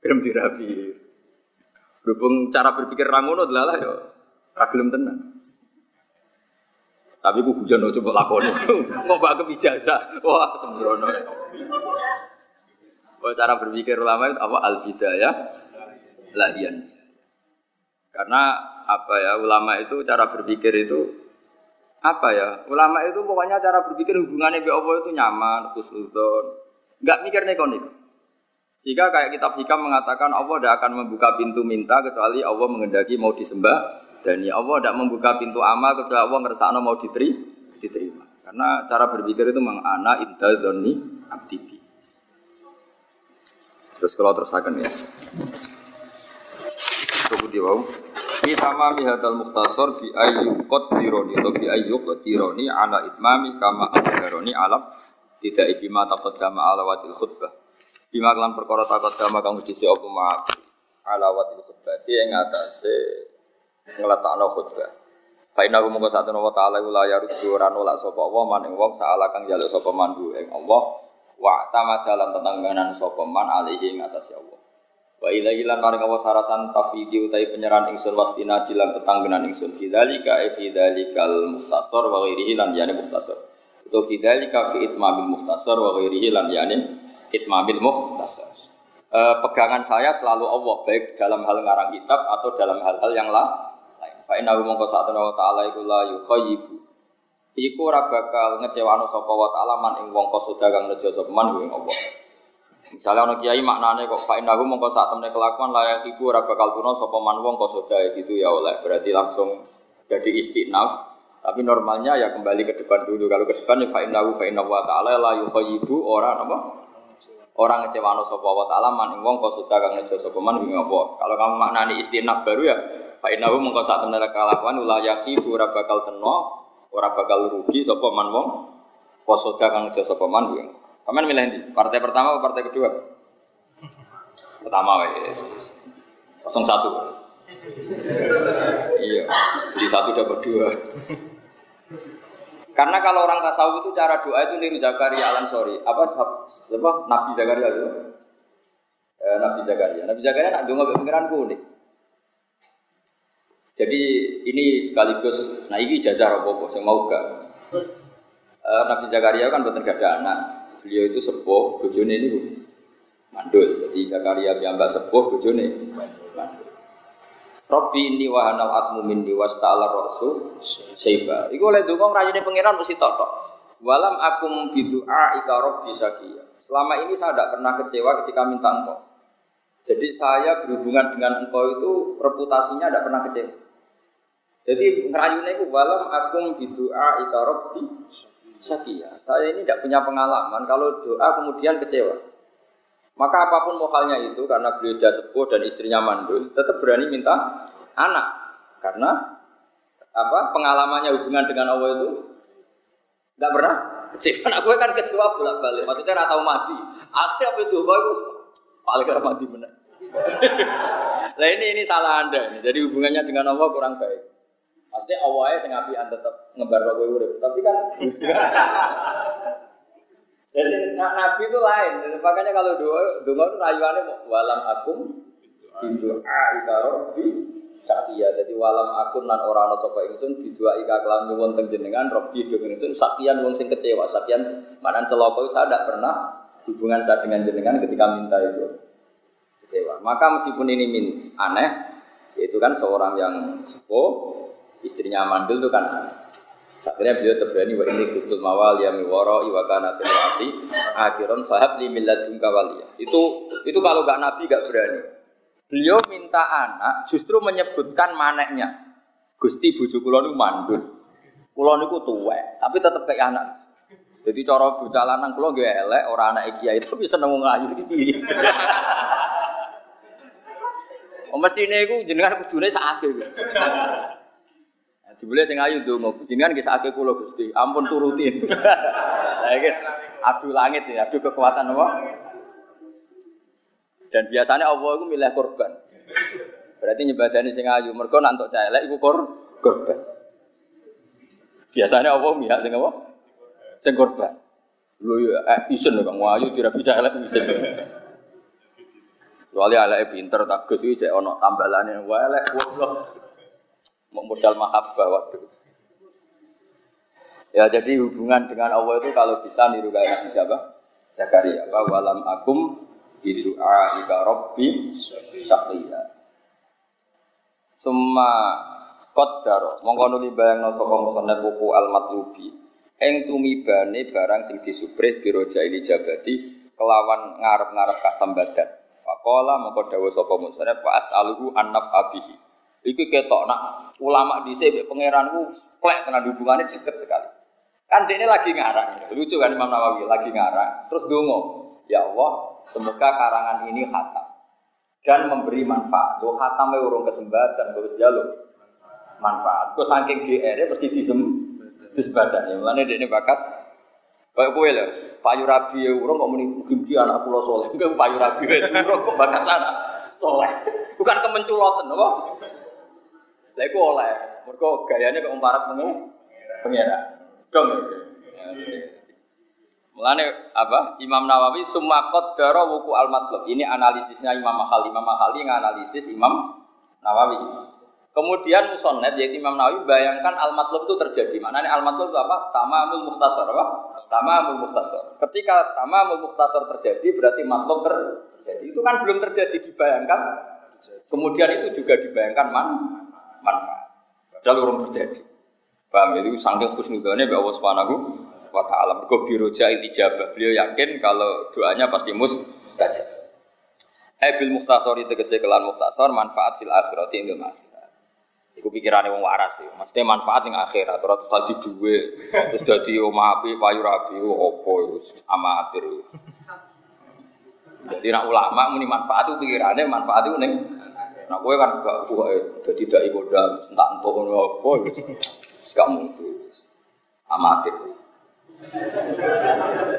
belum dirapi. Berhubung cara berpikir rangono adalah yo ra gelem tenan. Tapi ku hujan coba lakoni. Mau ke ijazah. Wah, sembrono. Oh, cara berpikir ulama itu apa al-bidayah lahian. Karena apa ya ulama itu cara berpikir itu apa ya ulama itu pokoknya cara berpikir hubungannya dengan Allah itu nyaman khusnudon nggak mikir nekonik sehingga kayak kitab hikam mengatakan Allah tidak akan membuka pintu minta kecuali Allah mengendaki mau disembah dan ya Allah tidak membuka pintu amal kecuali Allah ngerasa mau diterima diterima. Karena cara berpikir itu memang ana inda zonni abdibi terus kalau terusakan ya. Cukup di bawah. Fi tamami hadal mukhtasar bi ayyu qadironi atau bi ayyu qadironi ala itmami kama akhbaroni alam. Tidak ibima taqaddama ala wadil khutbah. Bima kelan perkara taqaddama kang wis dhisik apa ma ala wadil khutbah. Di ing atase ngletakno khutbah. Fa inna hum satu wa ta'ala la yaruddu ora nolak sapa wa man ing wong saala kang jaluk sapa mandu ing Allah wa tamadalan tetangganan sapa man alihi ing atase Allah. Wa ilahi lan maring Allah sarasan tafidi utai penyerahan ingsun wastina jilan tetanggenan ingsun fidzalika e fidzalikal muhtasar wa ghairihi lan yani muhtasar. Itu fidzalika fi itmamil muhtasar wa ghairihi lan yani itmamil muhtasar. E, pegangan saya selalu Allah baik dalam hal ngarang kitab atau dalam hal-hal yang lain. Fa inna mongko satuna wa ta'ala iku la yukhayyibu. Iku ora bakal ngecewano sapa wa ta'ala man ing wong kosoda kang nejo sapa man ing Allah. Misalnya ono kiai maknane kok fa innahu mongko sak temne kelakuan layak ibu ora bakal tuna sapa man wong kok sodae gitu ya oleh berarti langsung jadi istinaf tapi normalnya ya kembali ke depan dulu kalau ke depan ya fa innahu fa inna wa ta'ala la yukhayyibu ora apa orang ngecewano sapa wa ta'ala man wong kok sodae kang ngejo sapa man ing apa kalau kamu maknani istinaf baru ya fa innahu mongko sak temne kelakuan layak ibu ora bakal teno ora bakal rugi sapa man wong kok sodae kang ngejo sapa man ing Kamu milih nanti Partai pertama atau partai kedua? Pertama wes. Kosong satu. iya. Jadi satu dapat dua. Karena kalau orang tasawuf itu cara doa itu niru Zakaria Alan Sorry. Apa apa Nabi Zakaria itu? Eh, Nabi Zakaria. Nabi Zakaria nak dengar pengiran kuning. Jadi ini sekaligus, nah ini jazah apa saya mau gak? Eh, Nabi Zakaria kan betul gak ada anak beliau itu sepuh, bojone ini mandul. Jadi Zakaria piyambak sepuh, bojone mandul. Robbi ini wahanal atmu minni wasta'ala rasul syaiba. Iku oleh dukung rajane pangeran mesti tok Walam akum bidu'a ika robbi sakia. Selama ini saya tidak pernah kecewa ketika minta engkau. Jadi saya berhubungan dengan engkau itu reputasinya tidak pernah kecewa. Jadi ngerayunya itu walam akum bidu'a ika robbi sakia. Saya ini tidak punya pengalaman kalau doa kemudian kecewa. Maka apa pun mohalnya itu karena beliau sudah sepuh dan istrinya mandul, tetap berani minta anak. Karena apa pengalamannya hubungan dengan Allah itu tidak pernah kecewa. Aku kan kecewa bolak balik. Maksudnya ratau mati. Akhirnya apa itu? Bagus. Paling mati benar. Nah ini ini salah anda. Jadi hubungannya dengan Allah kurang baik. Maksudnya awalnya saya ngapian tetap ngebar kowe urip. Tapi kan Jadi Nabi itu lain. Makanya kalau doa, doa itu rayuannya walam akum bintu ika robbi sakya. Jadi walam akun nan ora ana sapa ingsun didua ika kelan nyuwun teng jenengan robbi do ingsun sakyan wong sing kecewa. Sakyan mana celaka saya tidak pernah hubungan saya dengan jenengan ketika minta itu kecewa. Maka meskipun ini min aneh, yaitu kan seorang yang sepuh istrinya mandul itu kan Akhirnya beliau terberani wa ini khiftul mawal ya miwara iwa kana tilati akhiran fahab li milladun kawaliya. Itu itu kalau gak nabi gak berani. Beliau minta anak justru menyebutkan maneknya. Gusti bujuk kula niku mandul. Kula niku tuwek, tapi tetep kayak anak. Jadi cara bocah lanang kula nggih elek, ora anak kiai tapi seneng ngayu iki. Oh mestine iku jenengan kudune sakake. Jebule sing ayu ndonga, jenengan nggih sakake kula Gusti, ampun turutin. Iki adu langit ya, adu kekuatan apa? Dan biasanya Allah itu milih korban. Berarti nyebadani sing ayu, mergo nak entuk celek iku kor korban. Biasanya Allah milih sing apa? Sing korban. Lho ya eh isen Bang ayu tidak bisa elek isen. Kecuali elek pinter tak gus iki cek ana tambalane wae elek goblok modal mahabbah waktu Ya jadi hubungan dengan Allah itu kalau bisa niru kayak Nabi? Zakaria. Apa walam akum bidu'a ika rabbi syafiya. Summa qaddaro mongko nuli bayangno sapa musannaf buku al matlubi ing tumibane barang sing disubrih biroja ini jabati kelawan ngarep-ngarep kasambadan. Faqala mongko dawuh sapa musannaf fa as'aluhu an abihi Iki ketok nak ulama di sini pangeranku plek tenan hubungannya deket sekali. Kan ini lagi ngarang, lucu kan Imam Nawawi lagi ngarang. Terus dungo, ya Allah, semoga karangan ini khatam dan memberi manfaat. Tuh khatam urung kesempatan, terus jalur manfaat. Kau saking GR pasti disem disebatan ya. Mulane ini bakas Kayak kue lah, payu rabi ya urung kok muni mugi anak pulau soleh. Enggak payu rabi ya urung kok bakas anak soleh. Bukan kemenculotan, apa? Lah iku oleh. Mergo gayane kok umparat pengen pengira. Dong. Mulane apa? Imam Nawawi summa qaddara wuku al matlub. Ini analisisnya Imam Mahali. Imam Mahali nganalisis Imam Nawawi. Kemudian musonnet yaitu Imam Nawawi bayangkan al matlub itu terjadi. Maknanya al matlub itu apa? Tamamul muhtasar apa? Tamamul muhtasar. Ketika tamamul muhtasar terjadi berarti matlub terjadi. Itu kan belum terjadi dibayangkan. Kemudian itu juga dibayangkan man manfaat. Padahal orang terjadi. Paham ya? Itu saking khusnudane bahwa Subhanahu wa taala. Mergo biroja ijabah. Beliau yakin kalau doanya pasti mustajab. Eh bil muhtasor itu kesekelan muhtasor manfaat fil akhirat ing akhirat. Iku pikirane wong waras sih. Maksudnya manfaat ing akhirat ora terus di duwe terus dadi omah api payu rapi opo itu amatir. Jadi nak ulama muni manfaat itu pikirannya manfaat itu ning Nah, gue kan gak gue jadi tidak ikut dalam entah entah apa, sekarang itu amatir.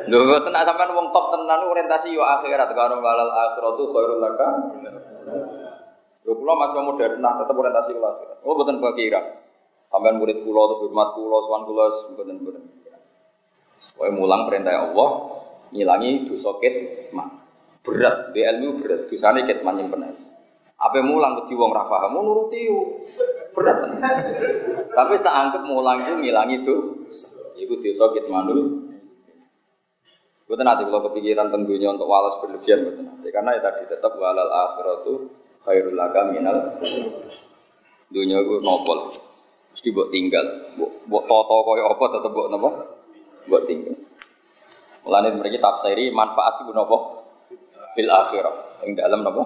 Lho tenan sampean wong top tenan orientasi yo akhirat karo walal akhiratu khairul laka. Lho kula masih modern nah tetep orientasi ke akhirat. Oh mboten kira. Sampean murid kula terus hormat kula sowan kula mboten mboten. Supaya mulang perintah Allah ngilangi dosa kitman. Berat, di ilmu berat, dosane kitman nyimpen. Apa mulang ke wong ra paham nuruti berat. Tapi tak anggap mulang itu ngilangi itu. Iku kit manul. Betul nanti kalau kepikiran tentunya untuk walas berlebihan betul nanti karena ya tadi tetap walal akhiratu khairul laka minal. Dunia itu nopol mesti buat tinggal buat toto kaya apa tetap buat nopo? Buat tinggal. Mulanya mereka tafsiri manfaat itu nopo? Fil akhirah. Yang dalam nopo?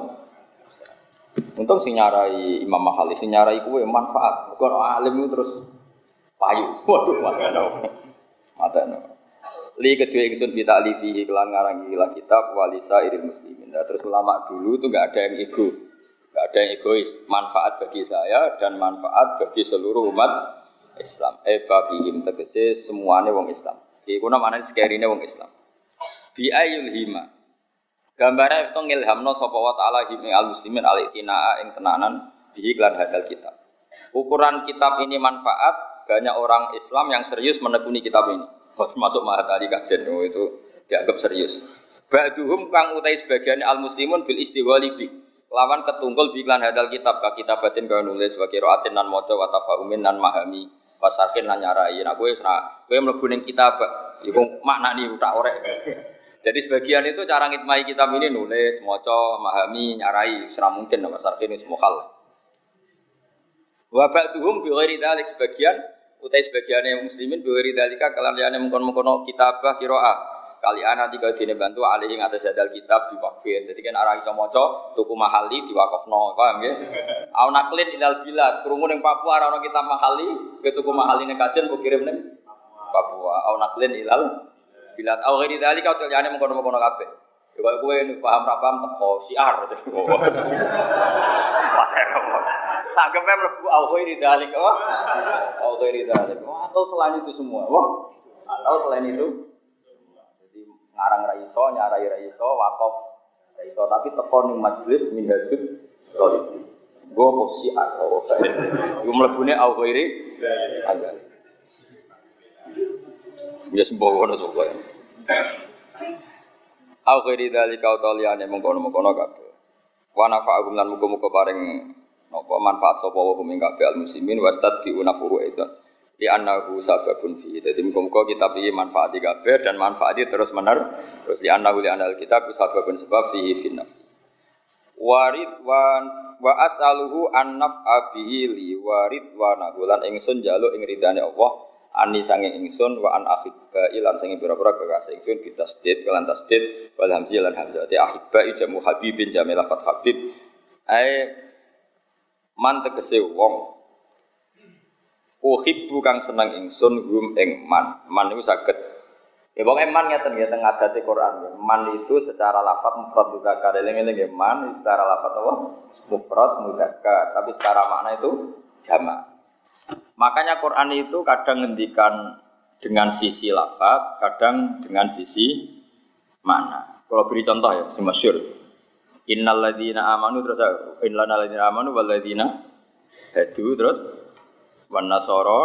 Untung sing nyarai Imam Mahali, sing nyarai kue manfaat. Bukan alim itu terus payu. Waduh, Mata no. Li kedua ingsun fi ta'lifihi kelan ngarang ikilah kitab walisa irin muslimin. Nah, terus ulama dulu itu nggak ada yang ego. nggak ada yang egois. Manfaat bagi saya dan manfaat bagi seluruh umat Islam. Eh babihim tegese semuanya wong Islam. Iku namanya sekerine wong Islam. Bi ayul hima. Gambarnya itu ngilhamno sapa wa ta'ala him al muslimin al itinaa ing tenanan di iklan hadal kitab. Ukuran kitab ini manfaat banyak orang Islam yang serius menekuni kitab ini. Masuk Mahatali kajian oh, itu dianggap serius. Ba'duhum kang utai sebagian al muslimun bil istiwali bi. Lawan ketunggul bi hadal kitab ka kitabatin kau nulis wa qiraatin nan maca wa tafahumin nan mahami wasarkin lan nyarai. Nah kowe ora kowe mlebu ning kitab iku maknani tak orek. Jadi sebagian itu cara ngitmai kitab ini nulis, maca, memahami, nyarai, serah mungkin nama sarfin itu hal. Wa ba'duhum bi ghairi dzalik sebagian utai sebagian yang muslimin bi ghairi dzalika kalian liyane mengkon-mengkon kitabah qiraah. Kalian nanti kalau dini bantu alih yang atas jadal kitab diwakfin. Jadi kan arah iso maca tuku mahali diwakafno, paham ya? Au naklin ilal bilad, krungu ning Papua ora kitab mahali, ke tuku mahali ning kajen mbok kirim ning Papua. Au naklin ilal bilad. Au ghairi dzalika utai liyane mengkon-mengkon kabeh. Ya kok kowe paham ra paham teko siar. Tanggapnya melebu au ghairi dalik. Oh. Au ghairi dalik. Oh, atau selain itu semua. Oh. Atau selain itu ngarang raiso, nyarai raiso, wakaf raiso, tapi tekon ning majelis minhajud dolib. Gue posisi atau gue melebuni au ghairi ada. Ya sembuh kono sembuh. Au ghairi dalika utawa mengkono-mengkono kabeh. Wa nafa'akum lan muga-muga paring napa manfaat sapa wa hum ing kabeh al muslimin wastad bi unafuhu itu di annahu sababun fi. Jadi muga-muga kitab iki manfaati kabeh dan manfaati terus mener terus di annahu li anal kitab sababun sebab fi Warid wa wa as'aluhu an naf'a bihi li warid wa nahulan ingsun jaluk ing Allah ani sange ingsun wa an akhibba ilan sange pira-pira kekasih ingsun bitasdid kelan tasdid wal hamzah lan di akhibba jamu habibin jamilah fat habib. Ai man tegese wong Uhibbu kang seneng ingsun hum ing man. Man itu saged. Ya pokoke man ngeten ya teng adate Quran. Man itu secara lafaz mufrad mudzakkar. Eling-eling ya man secara lafaz apa? Mufrad mudzakkar. Tapi secara makna itu jamak. Makanya Quran itu kadang ngendikan dengan sisi lafaz, kadang dengan sisi makna. Kalau beri contoh ya, si masyur. Innal ladzina amanu terus innal ladzina amanu wal ladzina hadu terus wan nasara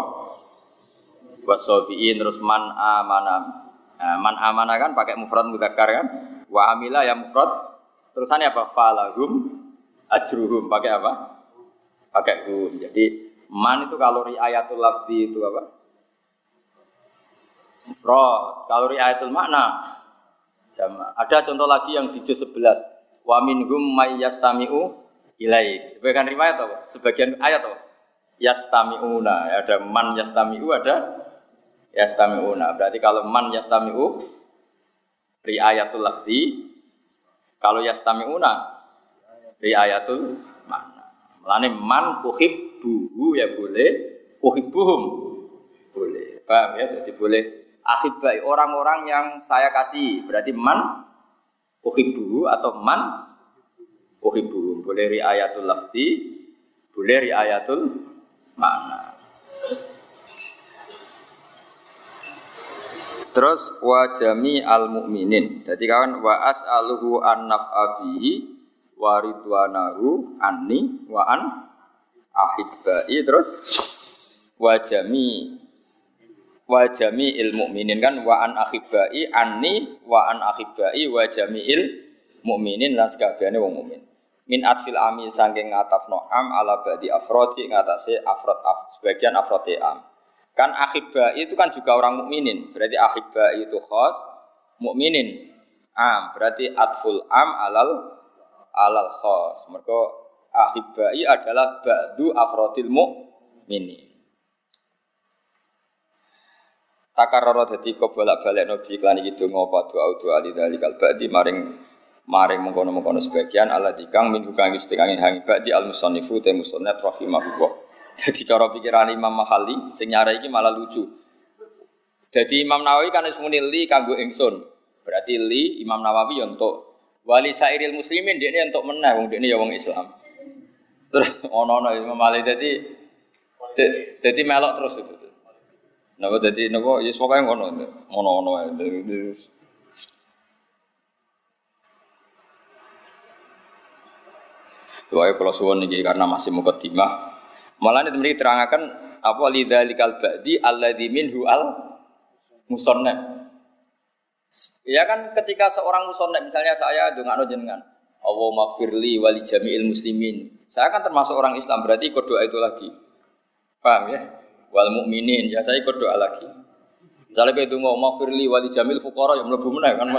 wasabiin terus man amana. Nah, man amana kan pakai mufrad mudzakkar kan? Wa amila ya mufrad. Terusannya apa? Falahum ajruhum pakai apa? Pakai hum. Jadi man itu kalau riayatul lafzi itu apa? Mufrad. Kalau riayatul makna. Ada contoh lagi yang di juz 11. Wa minhum may yastami'u ilaik. Sebagian riwayat apa? Sebagian ayat apa? yastami'una. Ada man yastami'u, ada yastami'una. Berarti kalau man yastami'u riayatul lafzi, kalau yastami'una riayatul mana. Melane man buhu ya boleh, uhibbuhum boleh. Paham ya? Jadi boleh baik orang-orang yang saya kasih. Berarti man buhu atau man uhibbuhum. Boleh riayatul lafzi, boleh riayatul makna. Terus wa jami al mukminin. Jadi kawan wa as'aluhu an naf'abihi wa ridwanahu anni wa an ahibbai terus wa jami wa il mukminin kan wa an ahibbai anni wa an ahibbai wa il mukminin lan sakabehane wong mukmin. Min atfil ami saking ngatafno am ala badi afrodi ngatasi afrod af, sebagian afrodi am. Kan akhibba itu kan juga orang mukminin. Berarti akhibba itu khos mukminin. Am berarti atful am alal alal khos. Mereka akhibbai adalah ba'du afrodil mukminin takarrara dadi kebolak-balik nabi iklan iki donga doa doa lidzalikal ba'di maring maring mengkono-mengkono sebagian Allah dikang min kang istikangi hangi di al musannifu te musannaf rahimahullah. Jadi cara pikiran Imam Mahali sing nyara iki malah lucu. Jadi Imam Nawawi kan muni li kanggo ingsun. Berarti li Imam Nawawi ya untuk wali sairil muslimin ini untuk menang wong ini ya wong Islam. Terus ono-ono Imam Malik dadi dadi melok terus itu. Napa dadi napa ya pokoke ngono. Ngono-ngono ae. Doa kalau suwon ini karena masih mukadimah. Malah ini terangkan apa lidzalikal ba'di alladzi minhu al musannaf. Ya kan ketika seorang musannaf misalnya saya ndongakno jenengan, Allah maghfirli wali jami'il muslimin. Saya kan termasuk orang Islam, berarti ikut doa itu lagi. Paham ya? Wal mukminin, ya saya ikut doa lagi. Misalnya kayak itu mau maghfirli wali jamil fuqara yang mlebu meneh kan.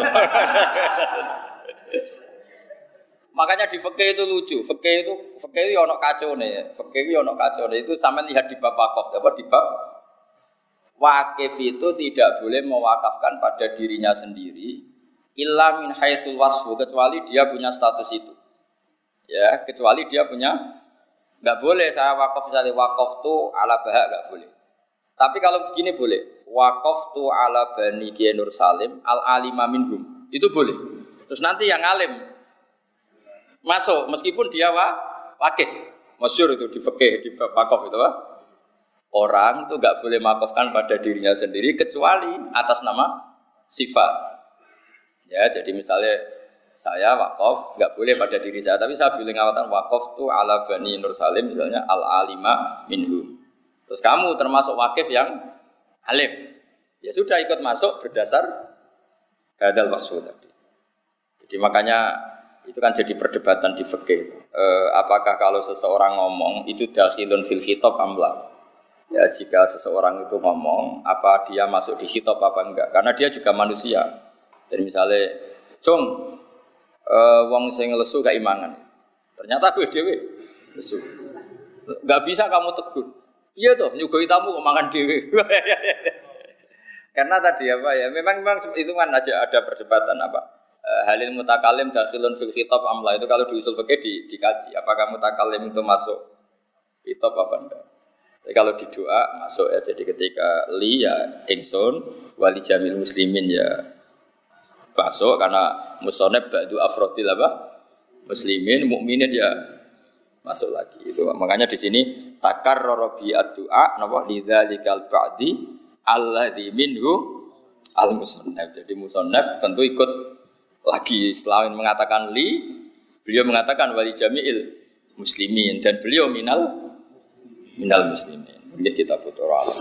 Makanya di fikih itu lucu. Fikih itu fikih itu ono kacau nih. Fikih itu ono kacau nih. Itu sama lihat di bab wakaf. Apa di bab wakif itu tidak boleh mewakafkan pada dirinya sendiri illa min haitsul wasfu kecuali dia punya status itu. Ya, kecuali dia punya nggak boleh saya wakaf misalnya wakaf tuh ala bahak nggak boleh. Tapi kalau begini boleh. Wakaf tuh ala bani Nur Salim al alima minhum. Itu boleh. Terus nanti yang alim masuk meskipun dia wa, wakif. Masyur itu di fikih di wakaf itu wa. Orang itu nggak boleh makofkan pada dirinya sendiri kecuali atas nama sifat. Ya, jadi misalnya saya wakaf nggak boleh pada diri saya, tapi saya boleh ngawatan wakaf tuh ala bani Nur Salim misalnya al alima minhum. Terus kamu termasuk wakif yang alim. Ya sudah ikut masuk berdasar hadal wasfu tadi. Jadi makanya itu kan jadi perdebatan di fikih. E, apakah kalau seseorang ngomong itu dakhilun fil khitab amla? Ya jika seseorang itu ngomong, apa dia masuk di khitab apa enggak? Karena dia juga manusia. Jadi misalnya, "Cung, e, wong sing lesu gak imangan." Ternyata gue dewe lesu. Gak bisa kamu tegur. Iya tuh, nyugoi tamu kok makan dewe. Karena tadi apa ya, memang memang itu kan aja ada perdebatan apa Eh, halil mutakalim dakhilun fil khitab amla itu kalau diusul pakai di, dikaji apakah mutakalim itu masuk khitab apa enggak. Jadi kalau di doa masuk ya jadi ketika li ya ingsun wali jamil muslimin ya masuk karena musoneb ba'du afrodil apa? Muslimin mukminin ya. Masuk lagi. Itu makanya di sini takar robi doa napa? Lidzalikal ba'di alladzi minhu al musoneb jadi musoneb tentu ikut lagi. Selain mengatakan li, beliau mengatakan wali jami'il muslimin. Dan beliau minal minal muslimin. Ini kita butuh alam.